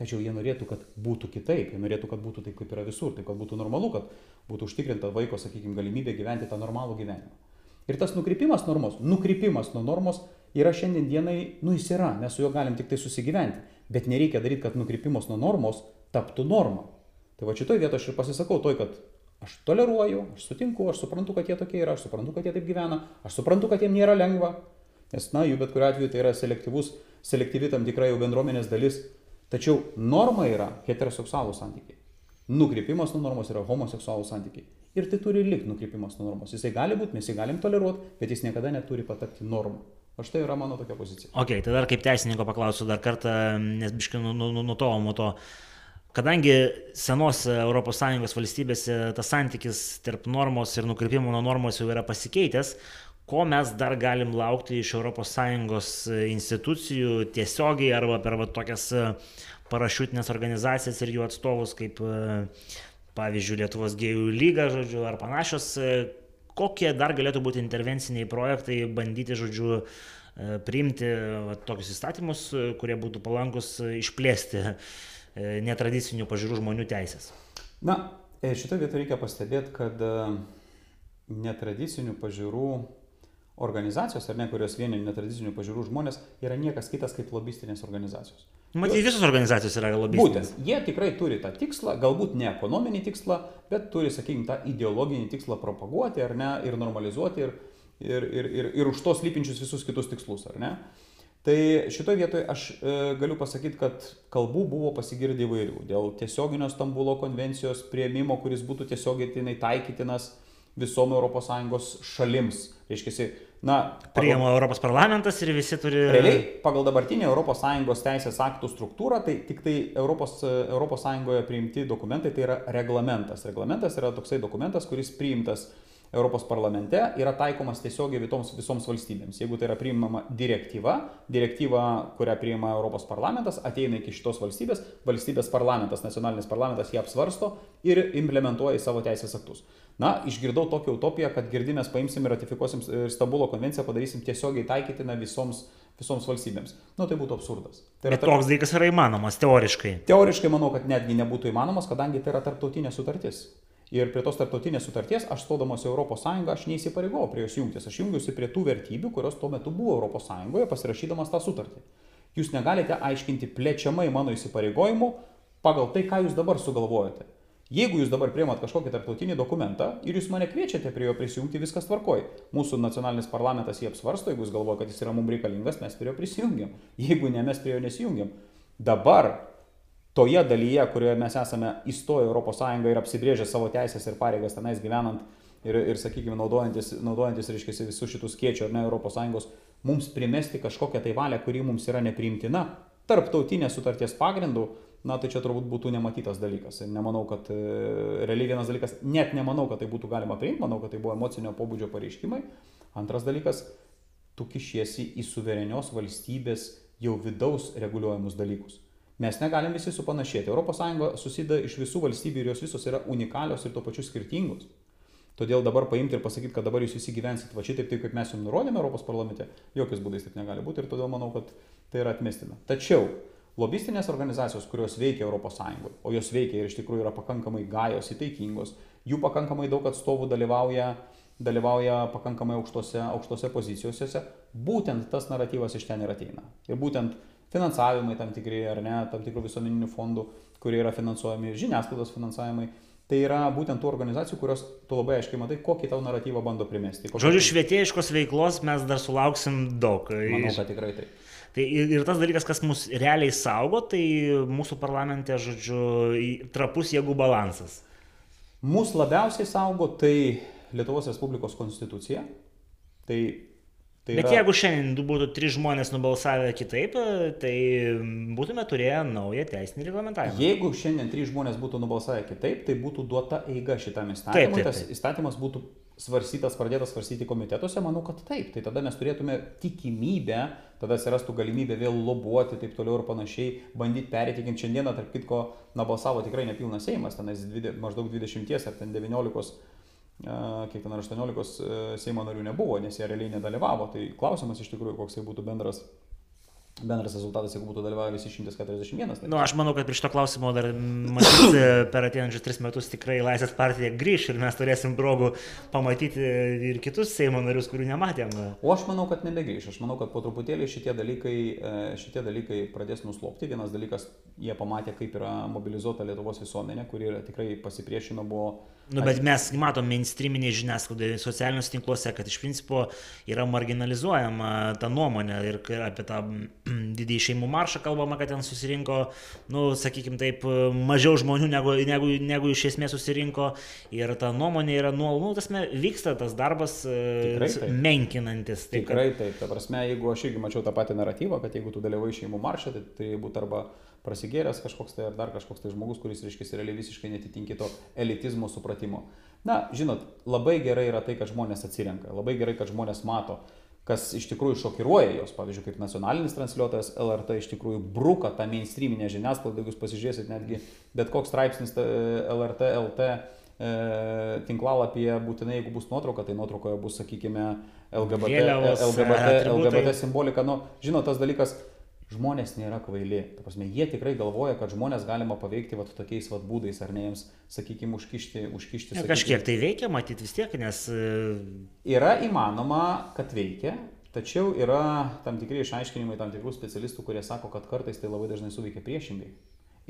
Tačiau jie norėtų, kad būtų kitaip, jie norėtų, kad būtų taip, kaip yra visur, taip, kad būtų normalu, kad būtų užtikrinta vaiko, sakykime, galimybė gyventi tą normalų gyvenimą. Ir tas nukrypimas normos, nukrypimas nuo normos yra šiandien dienai, nu jis yra, mes su juo galim tik tai susigyventi, bet nereikia daryti, kad nukrypimas nuo normos taptų norma. Tai va šitoj vietoje aš ir pasisakau toj, kad aš toleruoju, aš sutinku, aš suprantu, kad jie tokie yra, aš suprantu, kad jie taip gyvena, aš suprantu, kad jiems nėra lengva, Nes, na, jų bet kuriu atveju tai yra selektyvus, selektyvi tam tikra jau bendruomenės dalis. Tačiau norma yra heteroseksualų santykiai. Nukrypimas nuo normos yra homoseksualų santykiai. Ir tai turi likti nukrypimas nuo normos. Jisai gali būti, mes jį galim toleruoti, bet jis niekada neturi patapti normų. O štai yra mano tokia pozicija. Ok, tai dar kaip teisininko paklausiu dar kartą, nes biškai nutolo nuo to. Kadangi senos ES valstybėse tas santykis tarp normos ir nukrypimo nuo normos jau yra pasikeitęs, ko mes dar galim laukti iš ES institucijų tiesiogiai arba per va, tokias parašiutinės organizacijas ir jų atstovus kaip pavyzdžiui Lietuvos gėjų lyga, žodžiu, ar panašios, kokie dar galėtų būti intervenciniai projektai, bandyti, žodžiu, priimti va, tokius įstatymus, kurie būtų palankus išplėsti E, netradicinių pažiūrų žmonių teisės. Na, e, šitoje vietoje reikia pastebėti, kad e, netradicinių pažiūrų organizacijos, ar ne, kurios vieni netradicinių pažiūrų žmonės, yra niekas kitas kaip lobistinės organizacijos. Matyt, visos organizacijos yra lobistinės. Būtent, jie tikrai turi tą tikslą, galbūt ne ekonominį tikslą, bet turi, sakykime, tą ideologinį tikslą propaguoti, ar ne, ir normalizuoti, ir, ir, ir, ir, ir už to slypinčius visus kitus tikslus, ar ne. Tai šitoje vietoje aš e, galiu pasakyti, kad kalbų buvo pasigirdę įvairių. Dėl tiesioginio Stambulo konvencijos prieimimo, kuris būtų tiesiogiai taikytinas visom ES šalims. Reiškia, na, pagal, priima Europos parlamentas ir visi turi. Realiai, pagal dabartinę ES teisės aktų struktūrą, tai tik tai Europos, ES priimti dokumentai tai yra reglamentas. Reglamentas yra toksai dokumentas, kuris priimtas Europos parlamente yra taikomas tiesiogiai visoms, visoms valstybėms. Jeigu tai yra priimama direktyva, direktyva, kurią priima Europos parlamentas, ateina iki šitos valstybės, valstybės parlamentas, nacionalinis parlamentas ją apsvarsto ir implementuoja į savo teisės aktus. Na, išgirdau tokią utopiją, kad girdimės paimsim ir ratifikuosim ir Stambulo konvenciją padarysim tiesiogiai taikytiną visoms visoms valstybėms. Nu, tai būtų absurdas. Tai Bet toks dalykas yra įmanomas, teoriškai. Teoriškai manau, kad netgi nebūtų įmanomas, kadangi tai yra tarptautinė sutartis. Ir prie tos tarptautinės sutarties aš stodamas į Europos Sąjungą, aš neįsipareigojau prie jos jungtis, aš jungiuosi prie tų vertybių, kurios tuo metu buvo Europos Sąjungoje pasirašydamas tą sutartį. Jūs negalite aiškinti plečiamai mano įsipareigojimų pagal tai, ką jūs dabar sugalvojate. Jeigu jūs dabar priemat kažkokį tarptautinį dokumentą ir jūs mane kviečiate prie jo prisijungti, viskas tvarkoj. Mūsų nacionalinis parlamentas jį apsvarsto, jeigu jis galvoja, kad jis yra mums reikalingas, mes prie jo prisijungiam. Jeigu ne, mes prie jo nesijungiam. Dabar toje dalyje, kurioje mes esame įstoję Europos Sąjungą ir apsibrėžę savo teisės ir pareigas tenais gyvenant ir, ir sakykime, naudojantis, naudojantis reiškia, visus šitus kiečių ar ne Europos Sąjungos, mums primesti kažkokią tai valią, kuri mums yra nepriimtina, tarptautinės sutarties pagrindų, na tai čia turbūt būtų nematytas dalykas. Ir nemanau, kad e, realiai vienas dalykas, net nemanau, kad tai būtų galima priimti, manau, kad tai buvo emocinio pobūdžio pareiškimai. Antras dalykas, tu kišiesi į suverenios valstybės jau vidaus reguliuojamus dalykus. Mes negalim visi supanašėti. ES susideda iš visų valstybių ir jos visos yra unikalios ir tuo pačiu skirtingos. Todėl dabar paimti ir pasakyti, kad dabar jūs visi gyvensit va šitaip, taip kaip mes jums nurodėme Europos parlamente, jokiais būdais taip negali būti ir todėl manau, kad tai yra atmestina. Tačiau lobistinės organizacijos, kurios veikia ES, o jos veikia ir iš tikrųjų yra pakankamai gajos, įtaikingos, jų pakankamai daug atstovų dalyvauja, dalyvauja pakankamai aukštose, aukštose pozicijose, būtent tas naratyvas iš ten ir ateina. Ir būtent finansavimai tam tikri ar ne, tam tikrų visuomeninių fondų, kurie yra finansuojami, žiniasklaidos finansavimai. Tai yra būtent tų organizacijų, kurios tu labai aiškiai matai, kokį tau naratyvą bando primesti. Žodžiu, švietėjiškos veiklos mes dar sulauksim daug. Manau, kad tikrai taip. Tai ir tas dalykas, kas mus realiai saugo, tai mūsų parlamente, žodžiu, trapus jėgų balansas. Mūsų labiausiai saugo tai Lietuvos Respublikos konstitucija. Tai Tai Bet yra... jeigu šiandien būtų trys žmonės nubalsavę kitaip, tai būtume turėję naują teisinį reglamentavimą. Jeigu šiandien trys žmonės būtų nubalsavę kitaip, tai būtų duota eiga šitam įstatymui. Taip, taip, taip. Tas įstatymas būtų svarstytas, pradėtas svarstyti komitetuose, manau, kad taip. Tai tada mes turėtume tikimybę, tada atsirastų galimybė vėl lobuoti, taip toliau ir panašiai, bandyti perėtikinti. Šiandieną, tarp kitko, na, balsavo tikrai nepilnas Seimas, tenais maždaug 20 ar ten 19 kiek ten 18 e, Seimo narių nebuvo, nes jie realiai nedalyvavo. Tai klausimas iš tikrųjų, koks tai būtų bendras bendras rezultatas, jeigu būtų dalyvavę visi 141. Tai... Nu, aš manau, kad prie šito klausimo dar matyti per ateinančius tris metus tikrai Laisvės partija grįž ir mes turėsim progų pamatyti ir kitus Seimo narius, kurių nematėm. O aš manau, kad nebegrįž. Aš manau, kad po truputėlį šitie dalykai, e, šitie dalykai pradės nuslopti. Vienas dalykas, jie pamatė, kaip yra mobilizuota Lietuvos visuomenė, kuri tikrai pasipriešino, buvo Nu, bet mes matom mainstreaminėje žiniasklaidoje, socialiniuose tinkluose, kad iš principo yra marginalizuojama ta nuomonė ir apie tą didįjį šeimų maršą kalbama, kad ten susirinko, nu, sakykime taip, mažiau žmonių negu, negu, negu iš esmės susirinko ir ta nuomonė yra nuolat, nu, tasme, vyksta tas darbas e, Tikrai, taip. menkinantis. Taip, Tikrai taip, ta prasme, jeigu aš irgi mačiau tą patį naratyvą, kad jeigu tu dalyvai šeimų maršą, tai tai būtų arba prasigėręs kažkoks tai ar dar kažkoks tai žmogus, kuris, reiškia, realiai visiškai netitinki to elitizmo supratimo. Na, žinot, labai gerai yra tai, kad žmonės atsirenka, labai gerai, kad žmonės mato, kas iš tikrųjų šokiruoja jos, pavyzdžiui, kaip nacionalinis transliuotojas LRT iš tikrųjų bruka tą mainstreaminę žiniasklaidą, jeigu jūs pasižiūrėsit netgi bet koks straipsnis LRT LT e, tinklalapyje būtinai, jeigu bus nuotrauka, tai nuotraukoje bus, sakykime, LGBT, Vėliavos, LGBT, LGBT simbolika. Nu, žinot, tas dalykas, žmonės nėra kvaili. Ta prasme, jie tikrai galvoja, kad žmonės galima paveikti vat, tokiais vat, būdais, ar ne jiems, sakykime, užkišti. užkišti ja, kažkiek tai veikia, matyti vis tiek, nes... E, yra įmanoma, kad veikia, tačiau yra tam tikri išaiškinimai tam tikrų specialistų, kurie sako, kad kartais tai labai dažnai suveikia priešingai.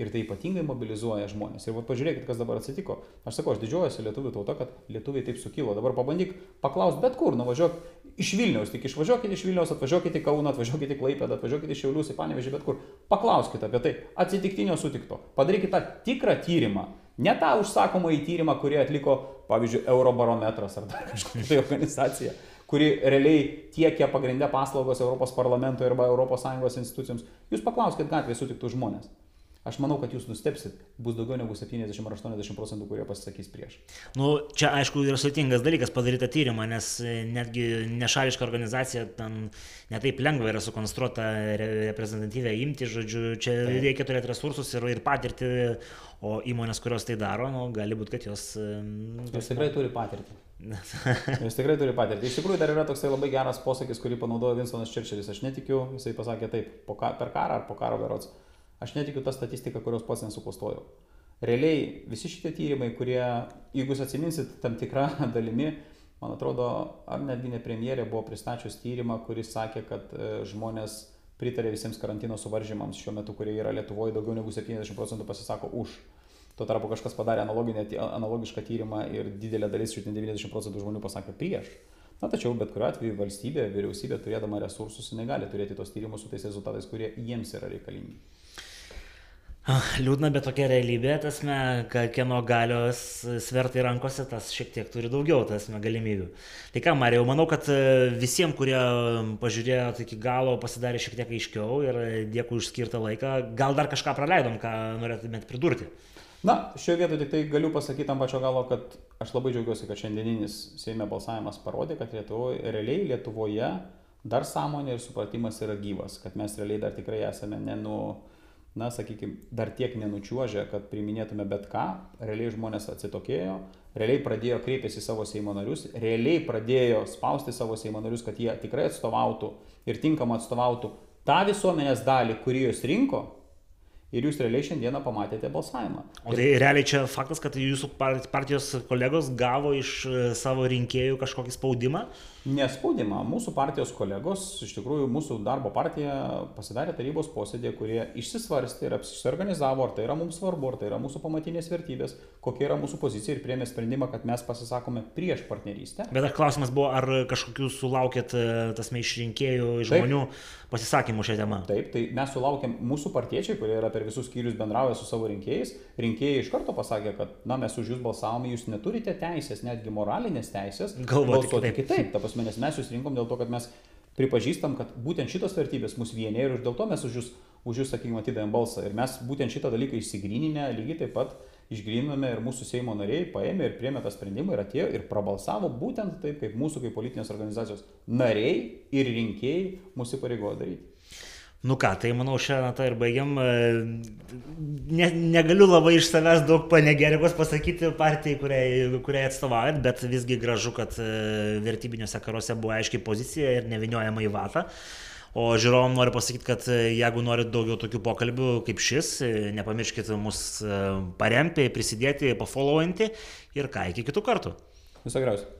Ir tai ypatingai mobilizuoja žmonės. Ir va, pažiūrėkit, kas dabar atsitiko. Aš sakau, aš didžiuojuosi lietuvių tauta, kad lietuviai taip sukilo. Dabar pabandyk paklausti bet kur, nuvažiuok iš Vilniaus, tik išvažiuokit iš Vilniaus, atvažiuokit į Kauną, atvažiuokit į Klaipėdą, atvažiuokit iš Šiaulius, į Panevežį, bet kur. Paklauskite apie tai, atsitiktinio sutikto. Padarykite tą tikrą tyrimą. Ne tą užsakomą į tyrimą, kurį atliko, pavyzdžiui, Eurobarometras ar dar kažkokia tai organizacija, kuri realiai tiekia pagrindę paslaugos Europos parlamento arba ES institucijoms. Jūs paklauskite gatvėje sutiktų žmonės. Aš manau, kad jūs nustepsit, bus daugiau negu 70 ar 80 procentų, kurie pasisakys prieš. Nu, čia aišku yra sudėtingas dalykas padaryti tyrimą, nes e, netgi nešališka organizacija ten netaip lengva yra sukonstruota reprezentatyvę imti, žodžiu, čia Taip. reikia turėti resursus ir, ir patirtį, o įmonės, kurios tai daro, nu, gali būti, kad jos... E, jos tikrai turi patirtį. Jis tikrai turi patirtį. Iš tikrųjų, dar yra toksai labai geras posakis, kurį panaudojo Vinstonas Čerčilis. Aš netikiu, jisai pasakė taip, po ka, per karą ar po karo berots. Aš netikiu tą statistiką, kurios pats nesuklastojau. Realiai visi šitie tyrimai, kurie, jeigu jūs atsiminsit tam tikrą dalimi, man atrodo, ar netgi ne premjerė buvo pristačius tyrimą, kuris sakė, kad e, žmonės pritarė visiems karantino suvaržymams šiuo metu, kurie yra Lietuvoje, daugiau negu 70 procentų pasisako už. Tuo tarpu kažkas padarė analogišką tyrimą ir didelė dalis, šiandien 90 procentų žmonių pasakė prieš. Na tačiau bet kuriuo atveju valstybė, vyriausybė turėdama resursus, negali turėti tos tyrimus su tais rezultatais, kurie jiems yra reikalingi. Liūdna, bet tokia realybė, tasme, kad kieno galios svertai rankose, tas šiek tiek turi daugiau, tasme, galimybių. Tai ką, Marijau, manau, kad e, visiems, kurie pažiūrėjo iki galo, pasidarė šiek tiek aiškiau ir dėkui už skirtą laiką. Gal dar kažką praleidom, ką norėtumėt pridurti? Na, šioje vietoje tik tai galiu pasakyti ant pačio galo, kad aš labai džiaugiuosi, kad šiandieninis Seime balsavimas parodė, kad Lietuvoje, realiai Lietuvoje dar sąmonė ir supratimas yra gyvas, kad mes realiai dar tikrai esame ne nu na, sakykime, dar tiek nenučiuožę, kad priminėtume bet ką, realiai žmonės atsitokėjo, realiai pradėjo kreiptis į savo Seimo narius, realiai pradėjo spausti savo Seimo narius, kad jie tikrai atstovautų ir tinkamai atstovautų tą visuomenės dalį, kurį jūs rinko, ir jūs realiai šiandieną pamatėte balsavimą. O tai realiai čia faktas, kad jūsų partijos kolegos gavo iš e, savo rinkėjų kažkokį spaudimą? Nespaudimą. Mūsų partijos kolegos, iš tikrųjų mūsų darbo partija pasidarė tarybos posėdė, kurie išsisvarstė ir apsisorganizavo, ar tai yra mums svarbu, ar tai yra mūsų pamatinės vertybės, kokia yra mūsų pozicija ir priemė sprendimą, kad mes pasisakome prieš partnerystę. Bet ar klausimas buvo, ar kažkokių sulaukėt e, tasme iš rinkėjų, iš žmonių pasisakymų šią temą? Taip, tai mes sulaukėm mūsų partiečiai, kurie yra per visus skyrius bendrauja su savo rinkėjais. Rinkėjai iš karto pasakė, kad na mes už jūs balsavome, jūs neturite teisės, netgi moralinės teisės. Galvoti kitaip. kitaip prasme, nes mes jūs rinkom dėl to, kad mes pripažįstam, kad būtent šitos vertybės mus vienė ir dėl to mes už jūs, už jūs sakykime, atidavėm balsą. Ir mes būtent šitą dalyką išsigryninę, lygiai taip pat išgryninome ir mūsų Seimo nariai paėmė ir priemė tą sprendimą ir atėjo ir prabalsavo būtent taip, kaip mūsų kaip politinės organizacijos nariai ir rinkėjai mūsų pareigojo daryti. Nu ką, tai manau šią natą ir baigiam. Ne, negaliu labai iš savęs daug panegerikos pasakyti partijai, kuriai, kuriai atstovaujat, bet visgi gražu, kad e, vertybiniuose karuose buvo aiškiai pozicija ir neviniojama į vatą. O žiūrovom noriu pasakyti, kad e, jeigu norit daugiau tokių pokalbių kaip šis, e, nepamirškite mus paremti, prisidėti, pafollowinti ir ką iki kitų kartų. Viso geriausio.